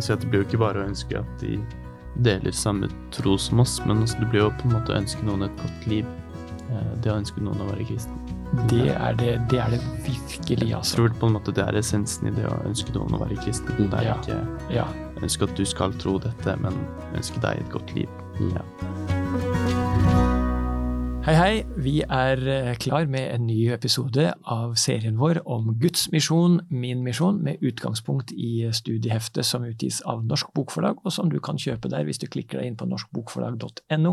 Så det blir jo ikke bare å ønske at de deler samme tro som oss, men også det blir jo på en måte å ønske noen et godt liv. Eh, Det å ønske noen å være kristen. Det er det, det, er det virkelig, Jeg altså. tror på en måte det er essensen i det å ønske noen å være kristen. Det er Ja. ikke Ja. ønske at du skal tro dette, men ønske deg et godt liv. Ja. Hei, hei. Vi er eh, klar med en ny episode av serien vår om Guds misjon, min misjon, med utgangspunkt i studieheftet som utgis av Norsk Bokforlag, og som du kan kjøpe der hvis du klikker deg inn på norskbokforlag.no.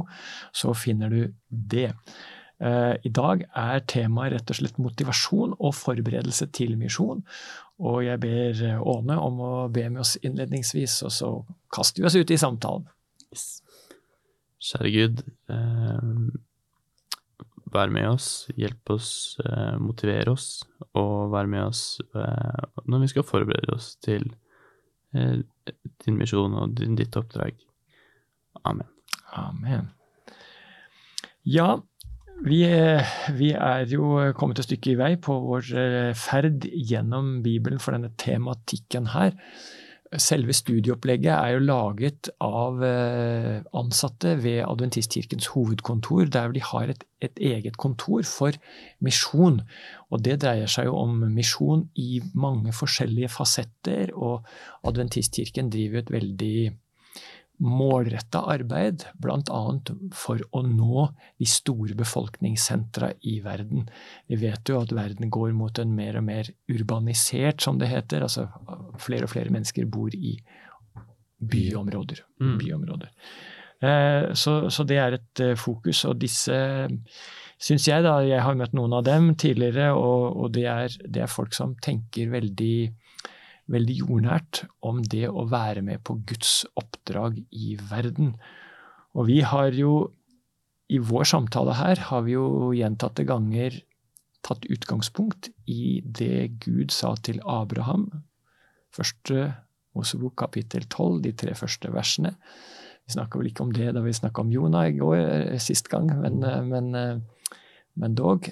Så finner du det. Eh, I dag er temaet rett og slett motivasjon og forberedelse til misjon. Og jeg ber eh, Åne om å be med oss innledningsvis, og så kaster vi oss ut i samtalen. Yes. Kjære Gud, eh, vær med oss, hjelp oss, eh, motivere oss, og vær med oss eh, når vi skal forberede oss til eh, din misjon og din, ditt oppdrag. Amen. Amen. Ja, vi, vi er jo kommet et stykke i vei på vår ferd gjennom Bibelen for denne tematikken her. Selve studieopplegget er jo laget av eh, ansatte ved Adventistkirkens hovedkontor, der de har et, et eget kontor for misjon. Og det dreier seg jo om misjon i mange forskjellige fasetter, og Adventistkirken driver et veldig målretta arbeid, bl.a. for å nå de store befolkningssentra i verden. Vi vet jo at verden går mot en mer og mer urbanisert, som det heter. Altså flere og flere mennesker bor i byområder. Mm. byområder. Eh, Så, så det er et eh, fokus, og disse syns jeg, da, jeg har møtt noen av dem tidligere, og, og det, er, det er folk som tenker veldig veldig jordnært om det å være med på Guds oppdrag i verden. Og vi har jo i vår samtale her har vi jo gjentatte ganger tatt utgangspunkt i det Gud sa til Abraham. Første Mosebok kapittel 12, de tre første versene. Vi snakka vel ikke om det da vi snakka om Jonah i går, eh, sist gang, men, eh, men, eh, men dog.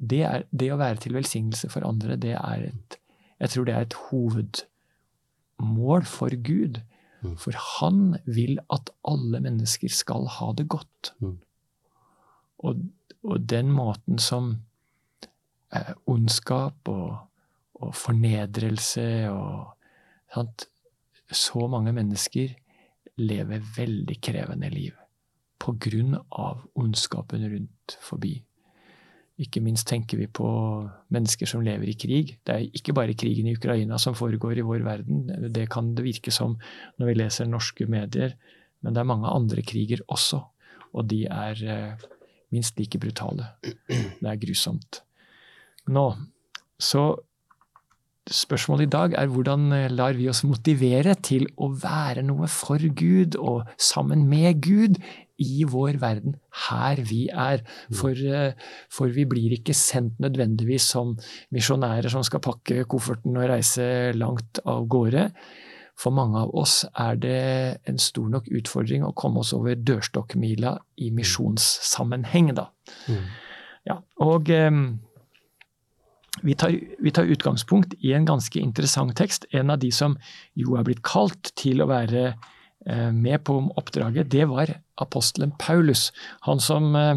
Det, er, det å være til velsignelse for andre, det er et jeg tror det er et hovedmål for Gud. Mm. For han vil at alle mennesker skal ha det godt. Mm. Og, og den måten som eh, ondskap og, og fornedrelse og sant? Så mange mennesker lever veldig krevende liv på grunn av ondskapen rundt forbi. Ikke minst tenker vi på mennesker som lever i krig. Det er ikke bare krigen i Ukraina som foregår i vår verden. Det kan det virke som når vi leser norske medier, men det er mange andre kriger også. Og de er eh, minst like brutale. Det er grusomt. Nå, så spørsmålet i dag er hvordan eh, lar vi oss motivere til å være noe for Gud og sammen med Gud i vår verden, her vi er. For, eh, for vi blir ikke sendt nødvendigvis som misjonærer som skal pakke kofferten og reise langt av gårde. For mange av oss er det en stor nok utfordring å komme oss over dørstokkmila i misjonssammenheng, da. Mm. Ja, og um, vi, tar, vi tar utgangspunkt i en ganske interessant tekst. En av de som jo er blitt kalt til å være med på oppdraget, det var apostelen Paulus. Han som eh,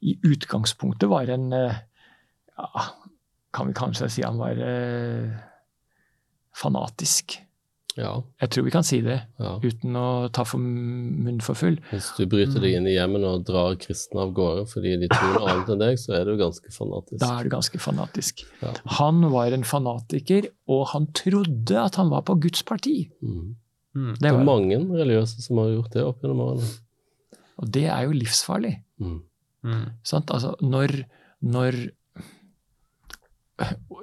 i utgangspunktet var en eh, ja, Kan vi kanskje si han var eh, fanatisk. Ja. Jeg tror vi kan si det ja. uten å ta for munnen for full. Hvis du bryter deg inn i hjemmene og drar kristne av gårde fordi de tror noe annet enn deg, så er du ganske fanatisk. Da er du ganske fanatisk. Ja. Han var en fanatiker, og han trodde at han var på Guds parti. Mm. Mm. Det Det er mange religiøse som har gjort det opp gjennom årene. og det er jo livsfarlig. Mm. Mm. Sant? Altså, når, når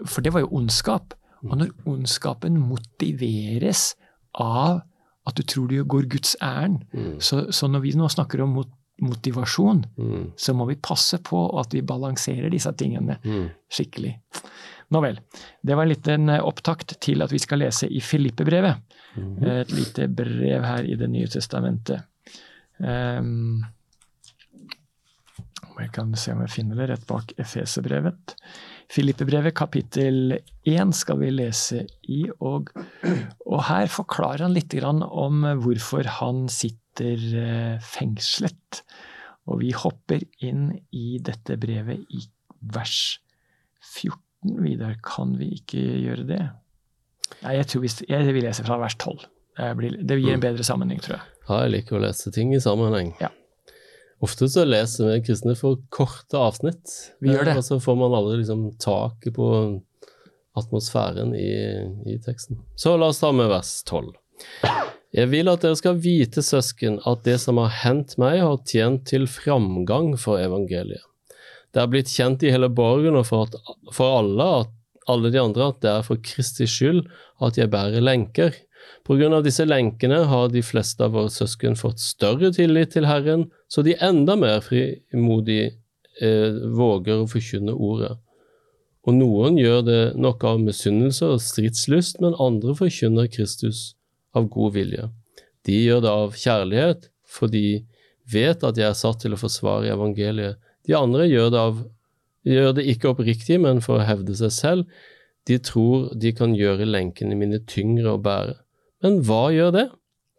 For det var jo ondskap. Og når ondskapen motiveres av at du tror du går Guds ærend, Mm. så, så når vi nå snakker om mot, motivasjon, Mm. så må vi passe på at vi balanserer disse tingene Mm. skikkelig. Nå vel. Det var en liten eh, opptakt til at vi skal lese i Filippebrevet. Mm. Et lite brev her i Det nye testamentet. Um, jeg kan se om jeg finner det rett bak Efeserbrevet. Filippebrevet kapittel 1 skal vi lese i, og, og her forklarer han litt om hvorfor han sitter eh, fengslet. Og vi hopper inn i dette brevet i vers 14. Vidar, kan vi ikke gjøre det? Nei, jeg tror vi, jeg vil lese fra vers 12. Det, blir, det gir en bedre sammenheng, tror jeg. Ja, jeg liker å lese ting i sammenheng. Ja. Ofte så leser vi kristne for korte avsnitt, Vi gjør det. Eh, og så får man aldri liksom taket på atmosfæren i, i teksten. Så la oss ta med vers 12. Jeg vil at dere skal vite, søsken, at det som har hendt meg, har tjent til framgang for evangeliet. Det er blitt kjent i hele borgen og for, at, for alle, at, alle de andre at det er for Kristi skyld at jeg bærer lenker. På grunn av disse lenkene har de fleste av våre søsken fått større tillit til Herren, så de enda mer frimodig eh, våger å forkynne ordet. Og noen gjør det nok av misunnelse og stridslyst, men andre forkynner Kristus av god vilje. De gjør det av kjærlighet, for de vet at jeg er satt til å forsvare evangeliet. De andre gjør det, av, gjør det ikke oppriktig, men for å hevde seg selv. De tror de kan gjøre lenkene mine tyngre å bære. Men hva gjør det?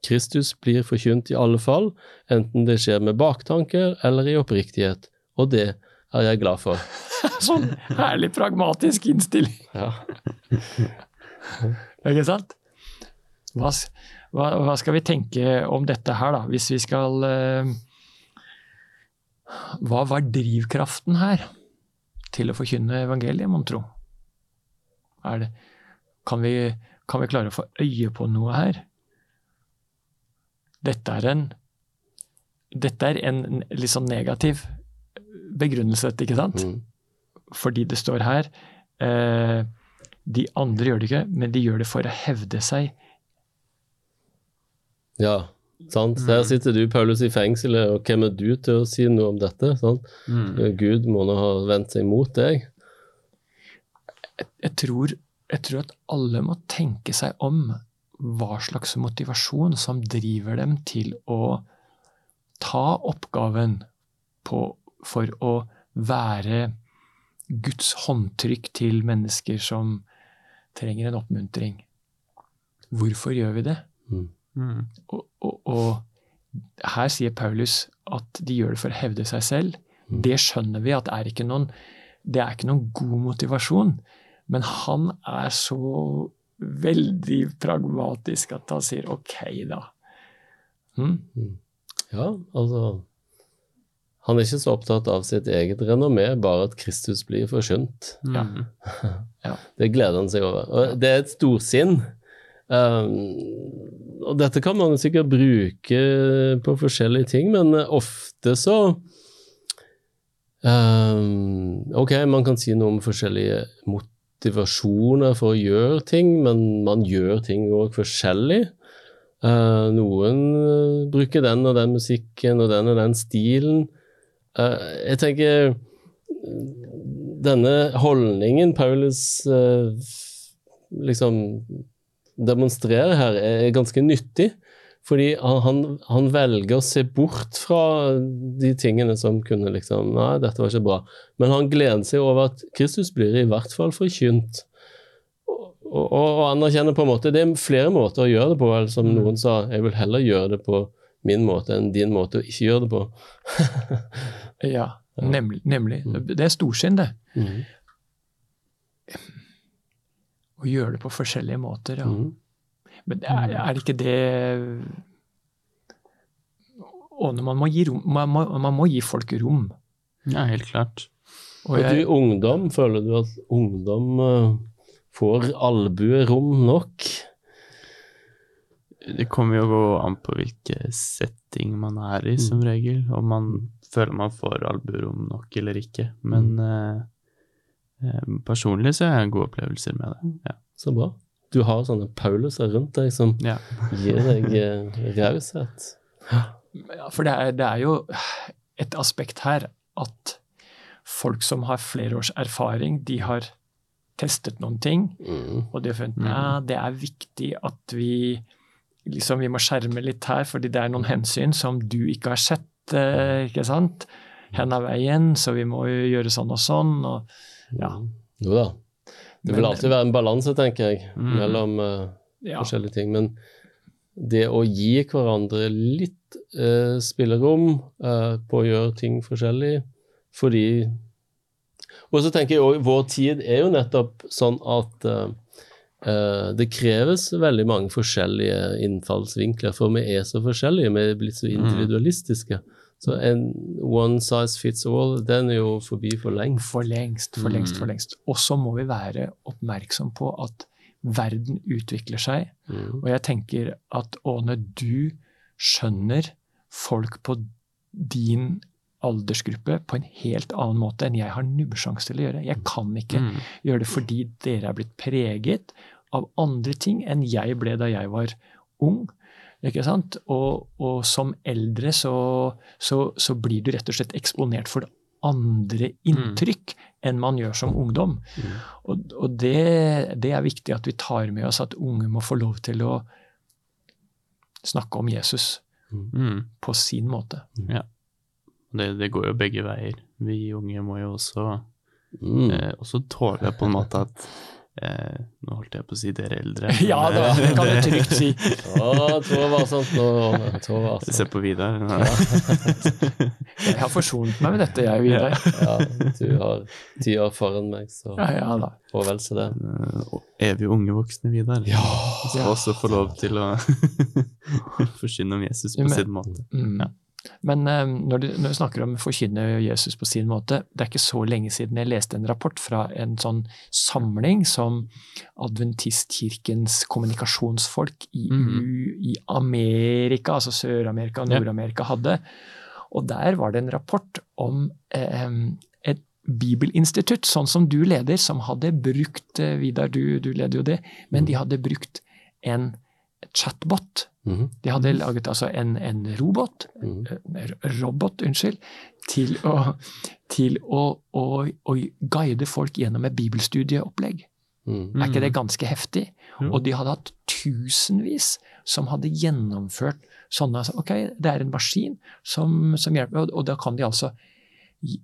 Kristus blir forkynt i alle fall, enten det skjer med baktanker eller i oppriktighet, og det er jeg glad for. Sånn herlig pragmatisk innstilling. Ja. Ikke sant? Hva, hva, skal vi tenke om dette her, da? Hvis vi skal eh, Hva var drivkraften her til å forkynne evangeliet, mon tro? Det, kan, vi, kan vi klare å få øye på noe her? Dette er en dette er en litt sånn negativ begrunnelse, ikke sant? Mm. fordi det står her eh, De andre gjør det ikke, men de gjør det for å hevde seg. ja. Sant? Her sitter du, Paulus, i fengselet, og hvem er du til å si noe om dette? Mm. Gud må nå ha vendt seg mot deg. Jeg tror, jeg tror at alle må tenke seg om hva slags motivasjon som driver dem til å ta oppgaven på, for å være Guds håndtrykk til mennesker som trenger en oppmuntring. Hvorfor gjør vi det? Mm. Mm. Og, og, og her sier Paulus at de gjør det for å hevde seg selv. Mm. Det skjønner vi at er ikke noen, det er ikke noen god motivasjon. Men han er så veldig pragmatisk at han sier OK, da. Mm. Ja, altså Han er ikke så opptatt av sitt eget renommé, bare at Kristus blir forkynt. Ja. Mm. Det gleder han seg over. Og det er et storsinn. Um, og dette kan man sikkert bruke på forskjellige ting, men ofte så um, Ok, man kan si noe om forskjellige motivasjoner for å gjøre ting, men man gjør ting òg forskjellig. Uh, noen uh, bruker den og den musikken og den og den stilen. Uh, jeg tenker denne holdningen Paulus uh, liksom demonstrerer her, er ganske nyttig. Fordi han, han, velger å se bort fra de tingene som kunne liksom Nei, dette var ikke bra. Men han gleder seg over at Kristus blir i hvert fall forkynt. Og, og, og anerkjenner på en måte Det er flere måter å gjøre det på. Eller som noen sa, jeg vil heller gjøre det på min måte enn din måte å ikke gjøre det på. Ja, nemlig. nemlig. Det er storsinn, det. Mhm. Å gjøre det på forskjellige måter, ja. Mm. Men er, er det ikke det Og når man må gi rom Man må, man må gi folk rom. Ja, helt klart. Og Og jeg, du ungdom, føler du at ungdom eh, får albuerom nok? Det kommer jo an på hvilke setting man er i, som regel. Om man føler man får albuerom nok eller ikke. Men eh, personlig så har jeg gode opplevelser med det. Ja. Så bra. Du har sånne Pauluser rundt deg som ja. gir deg eh, raushet. ja, for det er, det er jo et aspekt her at folk som har flere års erfaring, de har testet noen ting, Mm. og de har funnet ja, det er viktig at vi liksom vi må skjerme litt her, fordi det er noen hensyn som du ikke har sett, eh, ikke sant? Hen er veien, så vi må jo gjøre sånn og sånn. og ja. Jo da. Det vil alltid være en balanse, tenker jeg, Mm. mellom uh, Ja. forskjellige ting. Men det å gi hverandre litt uh, spillerom uh, på å gjøre ting forskjellig, fordi Og så tenker jeg òg vår tid er jo nettopp sånn at det kreves veldig mange forskjellige innfallsvinkler, for vi er så forskjellige, vi er blitt så individualistiske. Så en one size fits all, den er jo forbi for lengst. For lengst, for lengst, Mm. for lengst. Og så må vi være oppmerksom på at verden utvikler seg. Mm. Og jeg tenker at Åne, du skjønner folk på din aldersgruppe på en helt annen måte enn jeg har nubbesjanse til å gjøre. Jeg kan ikke Mm. gjøre det fordi dere er blitt preget av andre ting enn jeg ble da jeg var ung. Ikke sant? Og, og som eldre så, så, så blir du rett og slett eksponert for andre inntrykk enn man gjør som ungdom. Mm. Og, og det, det er viktig at vi tar med oss at unge må få lov til å snakke om Jesus Mm. på sin måte. Det, det går jo begge veier. Vi unge må jo også, Mm. eh, også tåle på en måte at eh, Nå holdt jeg på å si dere eldre. men, Ja da, eh, det kan du trygt si. Å, var sånn nå. Var Se på Vidar. Jeg har forsonet meg med dette, jeg, Vidar. Ja, du har ti år foran meg, så Ja, ja da. får vel så det. Eh, Evig unge voksne Vidar. Ja. Skal også få lov til å forsyne om Jesus på Men- sin måte. Mm. Ja. Men eh, når, du, når du snakker om forkynne Jesus på sin måte, det er ikke så lenge siden jeg leste en rapport fra en sånn samling som Adventistkirkens kommunikasjonsfolk i, mm. I Amerika, altså Sør-Amerika og Nord-Amerika, hadde. Og der var det en rapport om eh, et bibelinstitutt, sånn som du leder, som hadde brukt eh, Vidar, du, du leder jo det, men de hadde brukt en chatbot. Mhm. De hadde laget altså en, en robot, mm -hmm. robot, unnskyld, til å, til å, å, å guide folk gjennom et bibelstudieopplegg. Mhm. Er ikke det ganske heftig? Og de hadde hatt tusenvis som hadde gjennomført sånne altså, Ok, det er en maskin som, som hjelper, og, og da kan de altså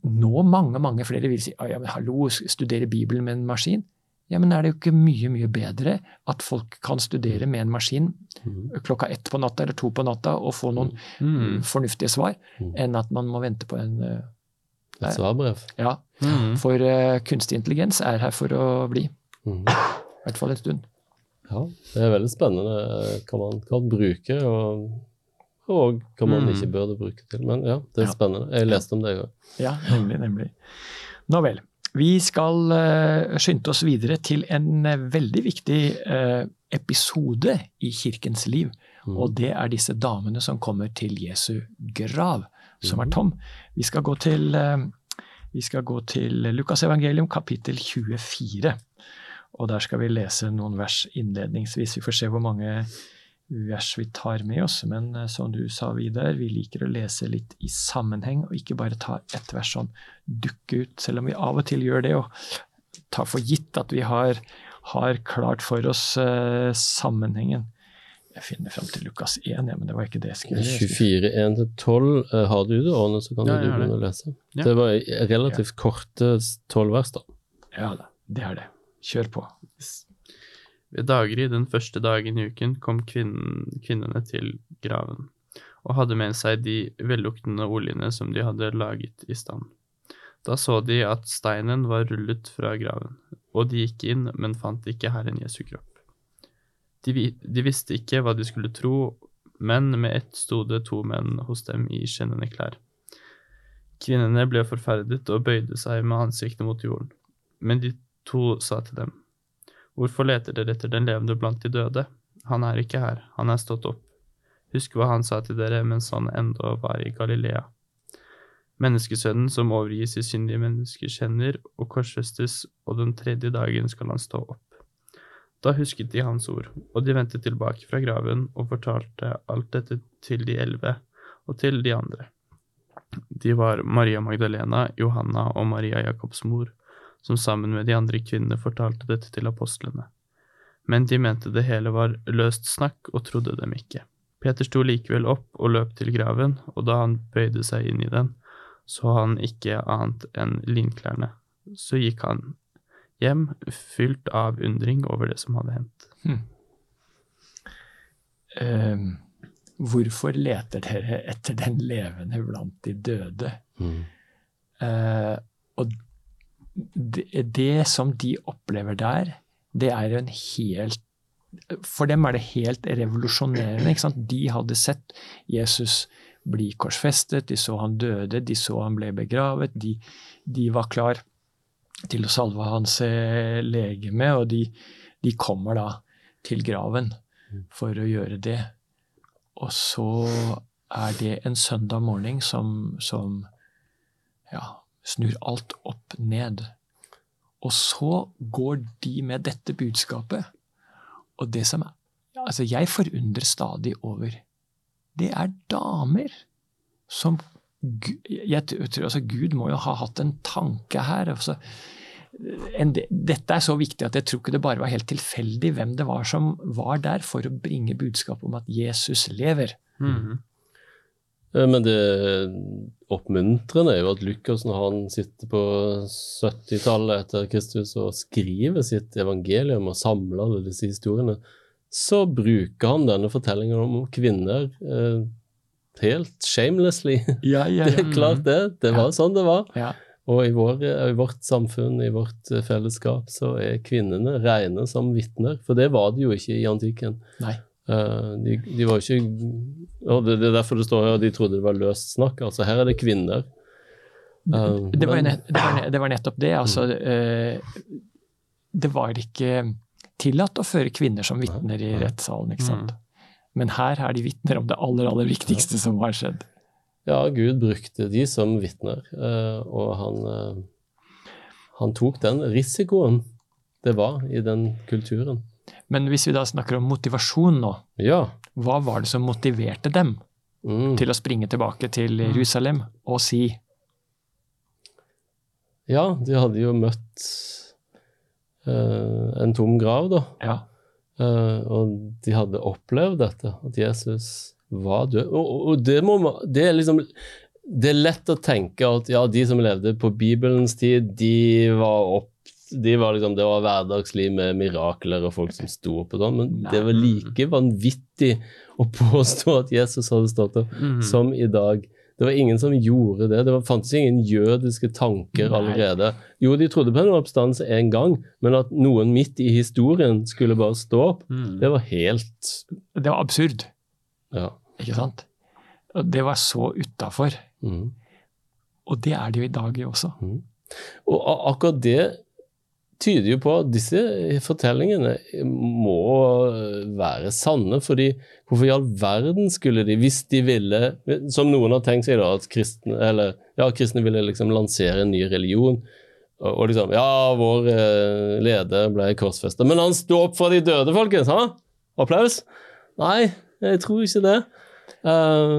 nå mange, mange flere vil si ja, men hallo, studere Bibelen med en maskin. Ja, men er det jo ikke mye, mye bedre at folk kan studere med en maskin mm. klokka ett på natta eller to på natta og få noen Mm. fornuftige svar, Mm. enn at man må vente på en eh, Et svarbrev. Ja, Mm. for uh, kunstig intelligens er her for å bli. I hvert fall en stund. Ja, det er veldig spennende eh, hva man kan bruke, og, og hva man Mm. ikke burde bruke til. Men ja, det er Ja. spennende. Jeg leste om det i går. Ja, nemlig, nemlig. Nå vel. Vi skal eh, skynde oss videre til en eh, veldig viktig eh, episode i kirkens liv. Mhm. Og det er disse damene som kommer til Jesu grav, som er Mhm. tom. Vi skal gå til, vi skal gå til Lukas evangelium kapittel 24. Og der skal vi lese noen vers innledningsvis. Vi får se hvor mange vers vi tar med oss. Men eh, som du sa, Vidar, vi liker å lese litt i sammenheng, og ikke bare ta ett vers sånn dukke ut, selv om vi av og til gjør det, og tar for gitt at vi har, har klart for oss uh, sammenhengen. Jeg finner fram til Lukas 1, ja, men det var ikke det jeg skulle lese. 24, 1-12. eh, Har du det, Arne, så kan Ja, du begynne å lese. Ja. Det var relativt korte tolv vers, da. Ja da, det er det. Kjør på. Ved daggry den første dagen i uken kom kvinnen, kvinnene til graven, og hadde med seg de velluktende oljene som de hadde laget i stand. Da så de at steinen var rullet fra graven, og de gikk inn, men fant ikke Herren Jesu kropp. De, de visste ikke hva de skulle tro, men med ett sto det to menn hos dem i skinnende klær. Kvinnene ble forferdet og bøyde seg med ansiktet mot jorden, men de to sa til dem, Hvorfor leter dere etter den levende blant de døde? Han er ikke her, han er stått opp. Husk hva han sa til dere mens han enda var i Galilea. Menneskesønnen som overgis i syndige menneskers hender og korsfestes, og den tredje dagen skal han stå opp. Da husket de hans ord, og de vendte tilbake fra graven og fortalte alt dette til de elleve og til de andre. De var Maria Magdalena, Johanna og Maria Jakobs mor som sammen med de andre kvinnene fortalte dette til apostlene. Men de mente det hele var løst snakk og trodde dem ikke. Peter sto likevel opp og løp til graven, og da han bøyde seg inn i den, så han ikke annet enn linklærne. Så gikk han hjem fylt av undring over det som hadde hendt. Eh, hvorfor leter dere etter den levende blant de døde? Hmm. Uh, og det, det som de opplever der, det er jo en helt For dem er det helt revolusjonerende. De hadde sett Jesus bli korsfestet, de så han døde, de så han ble begravet. De, de var klar til å salve hans eh, legeme, og de, de kommer da til graven for å gjøre det. Og så er det en søndag morgen som, som ja, snur alt opp ned. Og så går de med dette budskapet. Og det som altså jeg forundrer stadig over, det er damer som jeg tror altså Gud må jo ha hatt en tanke her. Altså, en, dette er så viktig at jeg tror ikke det bare var helt tilfeldig hvem det var som var der for å bringe budskap om at Jesus lever. Mhm. Eh, Men det oppmuntrende er jo at Lukas, når han sitter på 70-tallet etter Kristus og skriver sitt evangelium og samler disse historiene, så bruker han denne fortellingen om kvinner eh, helt shamelessly. Ja, ja, Det er klart det. Det var sånn det var. Ja. Og i, vår, i vårt samfunn, i vårt eh, fellesskap, så er kvinnene rene som vitner. For det var de jo ikke i antikken. Nei. Eh, de, de var jo ikke og det, det er derfor det står her at de trodde det var løst snakk. Altså her er det kvinner. Uh, Det var, men- nett, det, var, det var nettopp det. Altså, uh, det var ikke tillatt å føre kvinner som vitner i rettssalen. ikke sant? Men her er de vitner om det aller, aller viktigste som har skjedd. Ja, Gud brukte de som vitner, uh, og han, han tok den risikoen det var i den kulturen. Men hvis vi da snakker om motivasjon nå, Ja. hva var det som motiverte dem Mm. til å springe tilbake til Jerusalem og si Ja, de hadde jo møtt eh, en tom grav, da. ja, Eh, og de hadde opplevd dette, at Jesus var død. Og, og det, må det er liksom Det er lett å tenke at ja, de som levde på Bibelens tid, de var opp de var liksom, Det var hverdagsliv med mirakler og folk som sto opp og sånn, men det var like vanvittig å påstå at Jesus hadde stått opp mm. som i dag. Det var ingen som gjorde det. Det fantes ingen jødiske tanker allerede. Jo, de trodde på en oppstandelse en gang, men at noen midt i historien skulle bare stå opp, mm. det var helt Det var absurd, Ja. ikke sant? Det var så utafor. Mm. Og det er det jo i dag også. Og akkurat det tyder jo på at disse fortellingene må være sanne, fordi hvorfor i all verden skulle de, hvis de ville, som noen har tenkt seg da, at kristne, eller, ja, kristne ville liksom lansere en ny religion, og, og liksom, ja, vår eh, leder ble korsfesta. men han sto opp fra de døde, folkens, ha? Applaus? Nei, jeg tror ikke det. Eh,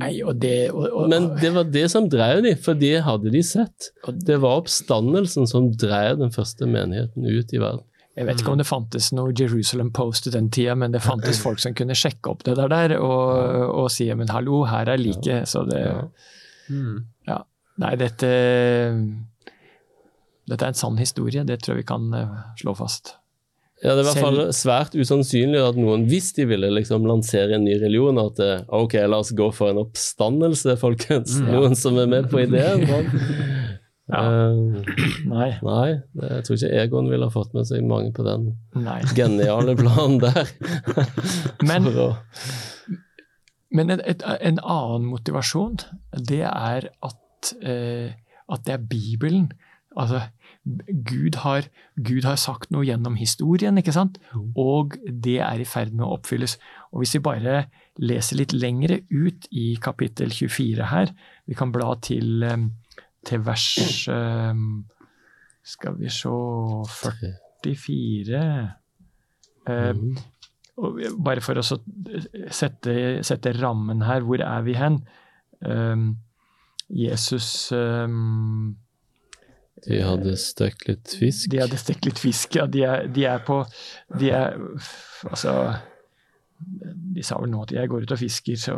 Nei, og det og, og, men det var det som drev de, for det hadde de sett. Det var oppstandelsen som drev den første menigheten ut i verden. Jeg vet ikke om det fantes noe Jerusalem Post i den tida, men det fantes folk som kunne sjekke opp det der, der og, og si men hallo, her er like. Så det Ja. Mhm. Nei, dette Dette er en sann historie, det tror jeg vi kan eh, slå fast. Ja, Det er i hvert fall svært usannsynlig at noen, hvis de ville liksom lansere en ny religion, at eh, ok, la oss gå for en oppstandelse, folkens. Noen som er med på ideen. Ja. uh, Nei. nei, jeg tror ikke Egon ville ha fått med seg mange på den nei. geniale planen der. Men, å, men et, et, en annen motivasjon, det er at, uh, at det er Bibelen. Altså, Gud har, Gud har sagt noe gjennom historien, ikke sant? Og det er i ferd med å oppfylles. Og hvis vi bare leser litt lengre ut i kapittel 24 her, vi kan bla til, eh, til vers eh, Skal vi se 44 mm. Mhm. og bare for å sette, sette rammen her, hvor er vi hen? Jesus um, De hadde stekt litt fisk. De hadde stekt litt fisk, ja. De er, de er på De er Altså De sa vel nå at jeg går ut og fisker, så,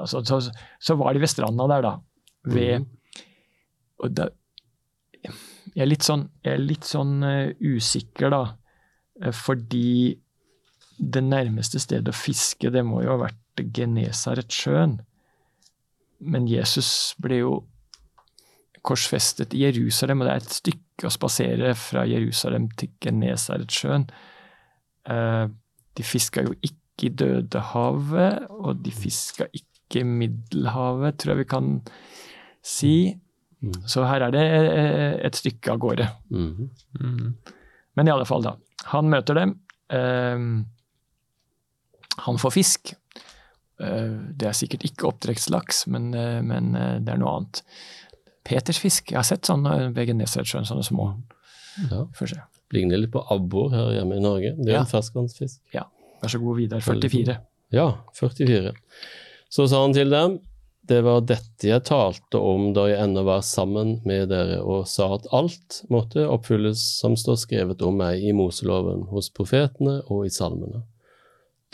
altså, så, så var de ved stranda der, da. Ved Og da Jeg er litt sånn, jeg er litt sånn uh, usikker, da. Eh, fordi det nærmeste stedet å fiske, det må jo ha vært Genesaretsjøen. Men Jesus ble jo korsfestet i Jerusalem, og det er et stykke å spasere fra Jerusalem til Genesaretsjøen. Eh, de fiska jo ikke i Dødehavet, og de fiska ikke i Middelhavet, tror jeg vi kan si. Mm. Så her er det eh, et stykke av gårde. Mhm. Mm. Men i alle fall, da. Han møter dem. Eh, han får fisk. Eh, det er sikkert ikke oppdrettslaks, men, men det er noe annet. Peters fisk. Jeg har sett sånne ved Genesaretsjøen, sånne små. Ja. Ligner litt på abbor her hjemme i Norge. Det er Ja. en ferskvannsfisk. Vær så god, Vidar. 44. Ja, 44. Så sa han til dem, det var dette jeg talte om da jeg ennå var sammen med dere, og sa at alt måtte oppfylles som står skrevet om meg i Moseloven, hos profetene og i salmene.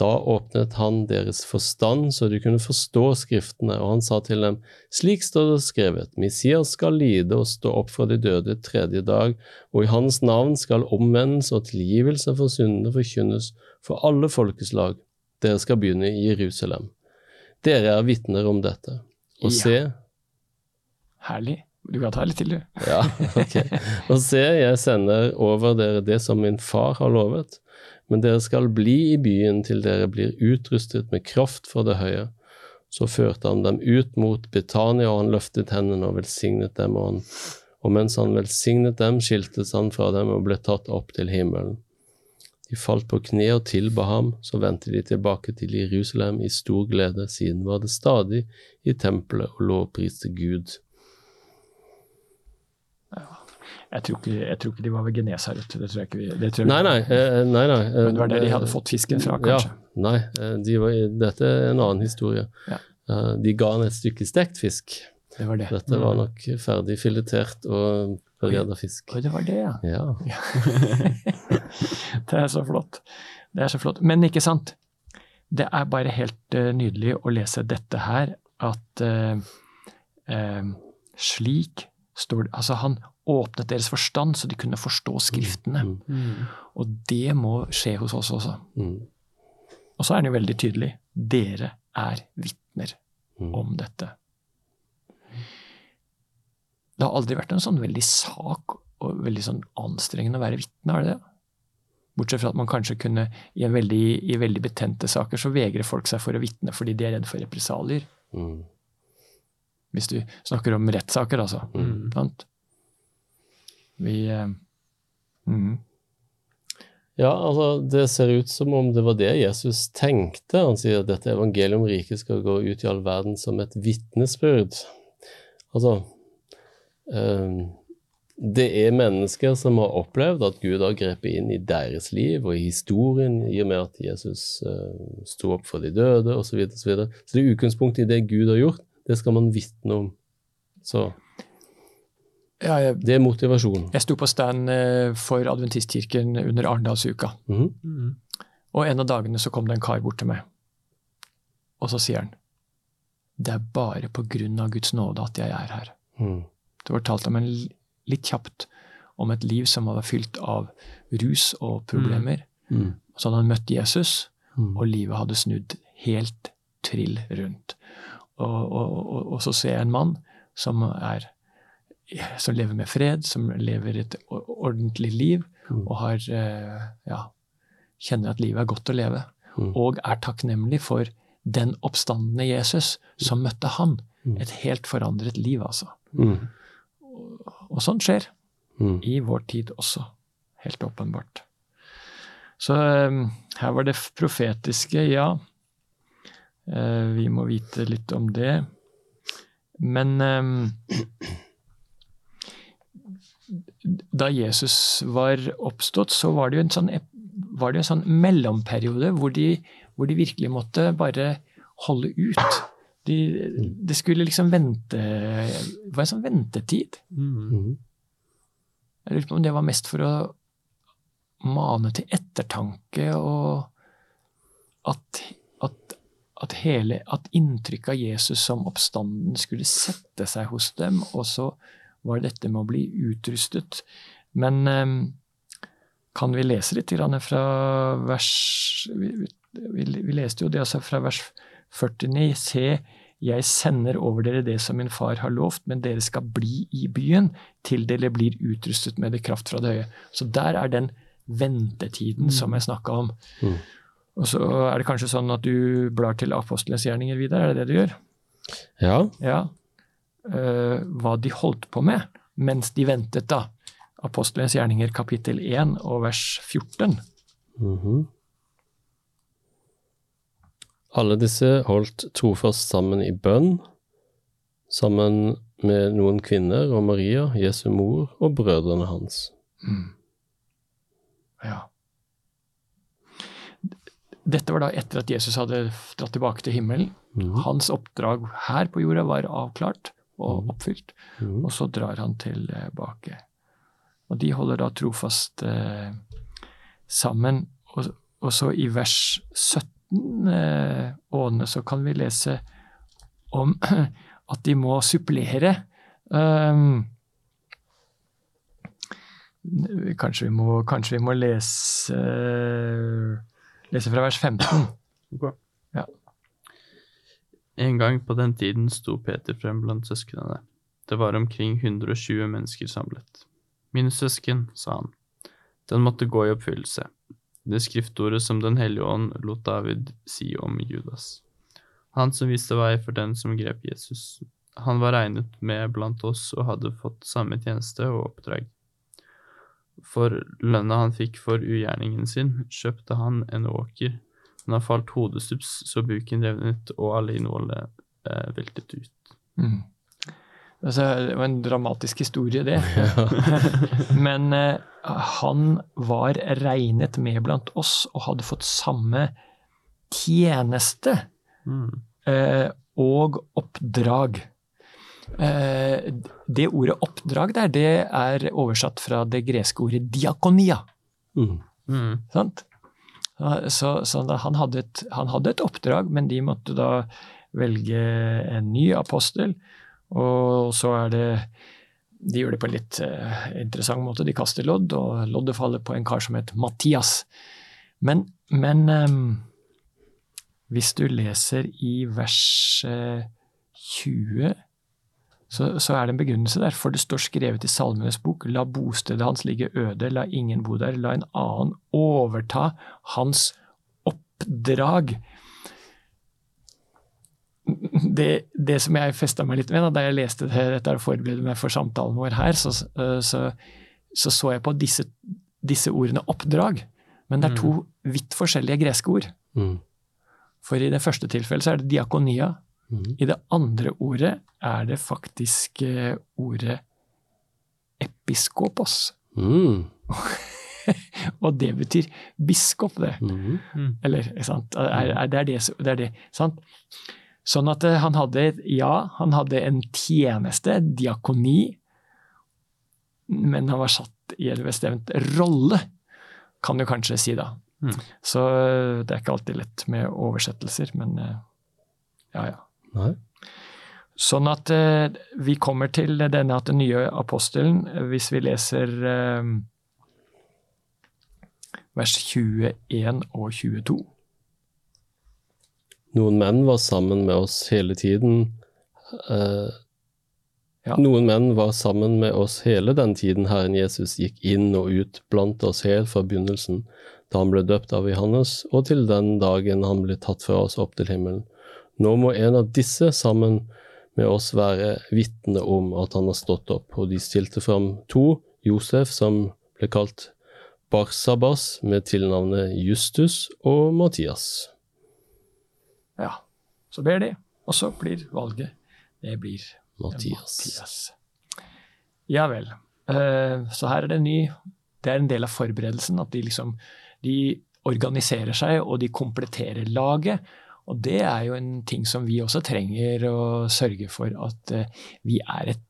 Da åpnet han deres forstand så de kunne forstå skriftene, og han sa til dem, slik står det skrevet, Messias skal lide og stå opp fra de døde tredje dag, og i hans navn skal omvendelse og tilgivelse for syndene forkynnes for alle folkeslag. Dere skal begynne i Jerusalem. Dere er vitner om dette. Og Ja. se, Herlig. Du kan ta litt til, du. ja, ok. Og se, jeg sender over dere det som min far har lovet, men dere skal bli i byen til dere blir utrustet med kraft fra det høye. Så førte han dem ut mot Betania, og han løftet hendene og velsignet dem, og, han, og mens han velsignet dem, skiltes han fra dem og ble tatt opp til himmelen. De falt på kne og tilba ham, så vendte de tilbake til Jerusalem i stor glede, siden var det stadig i tempelet og lovpriste Gud. Jeg tror ikke, jeg tror ikke de var ved Genesaret. Det tror jeg ikke vi det tror jeg Nei, nei. eh, nei, nei eh, Men det var der de hadde fått fisken fra, kanskje. Ja, nei, eh, de var, dette er en annen historie. Ja. Eh, De ga han et stykke stekt fisk. Det var det. Dette var nok ferdig filetert og bereda fisk. Oi, det var det, ja. Ja. Det er så flott. Det er så flott. Men ikke sant? Det er bare helt uh, nydelig å lese dette her, at uh, uh, slik det Altså, han åpnet deres forstand så de kunne forstå Skriftene. Mm, Mm. Og det må skje hos oss også. mm, Og så er han jo veldig tydelig. Dere er vitner mm. om dette. Det har aldri vært en sånn veldig sak og veldig sånn anstrengende å være vitne, er det det? Bortsett fra at man kanskje kunne, i, veldig, i veldig betente saker, så vegrer folk seg for å vitne fordi de er redd for represalier. Mm. Hvis du snakker om rettssaker, altså. Mm. Sant? Vi eh, mm. Ja, altså, det ser ut som om det var det Jesus tenkte. Han sier at dette evangeliet om riket skal gå ut i all verden som et vitnesbyrd. Altså eh, Det er mennesker som har opplevd at Gud har grepet inn i deres liv og i historien, i og med at Jesus eh, sto opp for de døde, osv. Så, videre, og så, videre. så det er utgangspunktet i det Gud har gjort, det skal man vitne om. Så ja, jeg, det er motivasjonen. jeg sto på stand eh, for Adventistkirken under Arendalsuka. Mhm. Mm. Og en av dagene så kom det en kar bort til meg, og så sier han det er bare på grunn av Guds nåde at jeg er her. Mm. Det talt om en litt kjapt om et liv som var fylt av rus og problemer. Mhm. Så hadde han møtt Jesus, Mhm. og livet hadde snudd helt trill rundt. Og, og, og, og så ser jeg en mann som er som lever med fred, som lever et ordentlig liv, Mm. og har eh, ja, kjenner at livet er godt å leve. Mm. Og er takknemlig for den oppstandende Jesus som møtte han. Mm. Et helt forandret liv, altså. Mm. Og sånt skjer Mhm. i vår tid også. Helt åpenbart. Så um, her var det profetiske, ja. Eh, vi må vite litt om det. Men eh, da Jesus var oppstått, så var det jo en sånn, var det jo en sånn mellomperiode hvor de, hvor de virkelig måtte bare holde ut. De, det skulle liksom vente Det var en sånn ventetid. Mm. Jeg lurer på om det var mest for å mane til ettertanke og at, at, at, hele, at inntrykket av Jesus som oppstanden skulle sette seg hos dem, og så, var dette med å bli utrustet. Men eh, kan vi lese litt grann fra vers vi, vi, vi leste jo det altså fra vers 49. Se, jeg sender over dere det som min far har lovt, men dere skal bli i byen til dere blir utrustet med det kraft fra det høye. Så der er den ventetiden som jeg snakka om. Mm. Og så er det kanskje sånn at du blar til apostelens gjerninger videre, er det det du gjør? Ja. Ja. Uh, hva de holdt på med mens de ventet, da. Apostelens gjerninger kapittel 1 og vers 14. Mhm. Alle disse holdt trofast sammen i bønn, sammen med noen kvinner og Maria, Jesu mor, og brødrene hans. Mm. Ja. Dette var da etter at Jesus hadde dratt tilbake til himmelen. Mm. Hans oppdrag her på jorda var avklart og oppfylt, Mm. og så drar han tilbake. Og de holder da trofast eh, sammen. Og, og så i vers 17, eh, Åne, så kan vi lese om at de må supplere. Um, kanskje, vi må, kanskje vi må lese, lese fra vers 15. Ok. Ja. En gang på den tiden sto Peter frem blant søsknene. Det var omkring 120 mennesker samlet. Mine søsken, sa han, den måtte gå i oppfyllelse. Det skriftordet som Den hellige ånd lot David si om Judas. Han som viste vei for den som grep Jesus. Han var regnet med blant oss og hadde fått samme tjeneste og oppdrag. For lønna han fikk for ugjerningen sin, kjøpte han en åker Han har falt hodestups så buken revnet og alle innholdet eh, veltet ut. Mm. Altså, det var en dramatisk historie, det. Men eh, han var regnet med blant oss og hadde fått samme tjeneste Mm. eh, og oppdrag. Eh, det ordet oppdrag der, det er oversatt fra det greske ordet diakonia. Mm. Mm. Sant? Så, så da, han, hadde et, han hadde et oppdrag, men de måtte da velge en ny apostel. Og så er det De gjør det på en litt uh, interessant måte. De kaster lodd, og loddet faller på en kar som het Mattias. Men, men um, hvis du leser i vers uh, 20 så, så, er det en begrunnelse der, for det står skrevet i Salmenes bok, la bostedet hans ligge øde, la ingen bo der, la en annen overta hans oppdrag. Det, det som jeg festa meg litt med da jeg leste det, dette og forberedte meg for samtalen vår her, så så, så, så jeg på disse, disse, ordene oppdrag. Men det er to vidt forskjellige greske ord. Mm. For i det første tilfellet så er det diakonia, Mm. I det andre ordet er det faktisk uh, ordet episkopos. Mm. og det betyr biskop, det. Mm. Mm. Eller, sant? Er, er, det, er det, det, er det, sant? Sånn at uh, han hadde, ja, han hadde en tjeneste, diakoni, men han var satt i en bestemt rolle, kan du kanskje si da. Mm. Så uh, det er ikke alltid lett med oversettelser, men ja, ja. Nei. Sånn at eh, vi kommer til denne at den nye apostelen, hvis vi leser eh, vers 21 og 22. Noen menn var sammen med oss hele tiden. Eh, Ja. Noen menn var sammen med oss hele den tiden Herren Jesus gikk inn og ut blant oss helt fra begynnelsen, da han ble døpt av Johannes, og til den dagen han ble tatt fra oss opp til himmelen. Nå må en av disse sammen med oss være vitne om at han har stått opp, og de stilte fram to, Josef, som ble kalt Barsabas, med tilnavnet Justus, og Mathias. Ja, så ber de, og så blir valget Det blir Mathias. Mathias. Ja vel. Eh, Så her er det en ny Det er en del av forberedelsen at de liksom de organiserer seg, og de kompletterer laget. Og det er jo en ting som vi også trenger å sørge for at eh, vi er et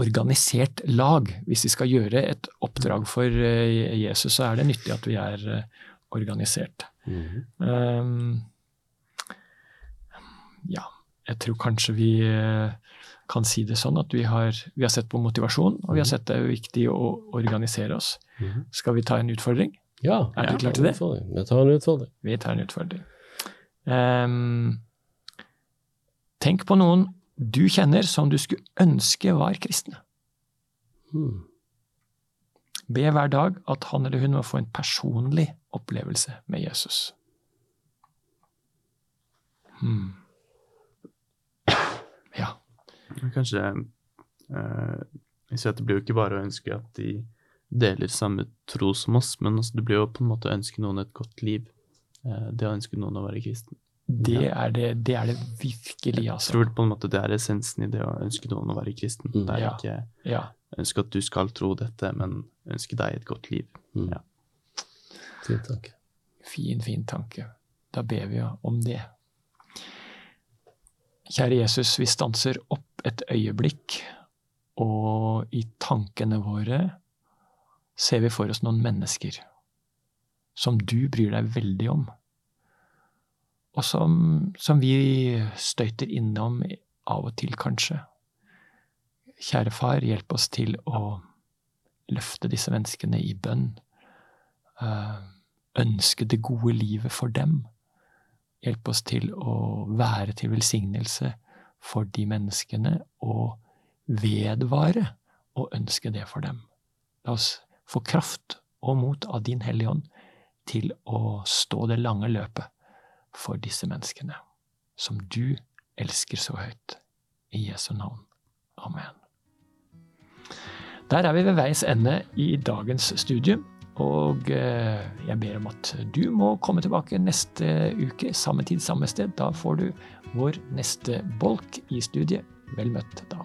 organisert lag. Hvis vi skal gjøre et oppdrag for eh, Jesus, så er det nyttig at vi er eh, organisert. -hmm. Um, ja. jeg tror kanskje vi kan si det sånn at vi har, vi har sett på motivasjon, og vi har sett det er viktig å organisere oss. Mhm. Skal vi ta en utfordring? Ja, Er du klar til det? Vi tar en utfordring. Vi tar en utfordring. Ehm, tenk på noen du kjenner som du skulle ønske var kristne. Hmm. Be hver dag at han eller hun må få en personlig opplevelse med Jesus. Hmm. Ja. Kanskje eh, jeg ser at Det blir jo ikke bare å ønske at de deler samme tro som oss, men altså, det blir jo på en måte å ønske noen et godt liv. Eh, det å ønske noen å være kristen. Det er det, det, er det virkelig, Jeg altså. tror på en måte det er essensen i det å ønske noen å være kristen. Mm. Det er Ja. ikke Ja. ønske at du skal tro dette, men ønske deg et godt liv. Mm. Ja. Fin tanke. Fin, fin tanke. Da ber vi om det. Kjære Jesus, vi stanser opp et øyeblikk, og i tankene våre ser vi for oss noen mennesker som du bryr deg veldig om, og som, som vi støyter innom av og til, kanskje. Kjære far, hjelp oss til å løfte disse menneskene i bønn. Eh, ønske det gode livet for dem. Hjelp oss til å være til velsignelse for de menneskene, og vedvare å ønske det for dem. La oss få kraft og mot av Din Hellige Ånd til å stå det lange løpet for disse menneskene, som du elsker så høyt. I Jesu navn. Amen. Der er vi ved veis ende i dagens studium. Og eh, jeg ber om at du må komme tilbake neste uke, samme tid, samme sted. Da får du vår neste bolk i studiet. Vel møtt da.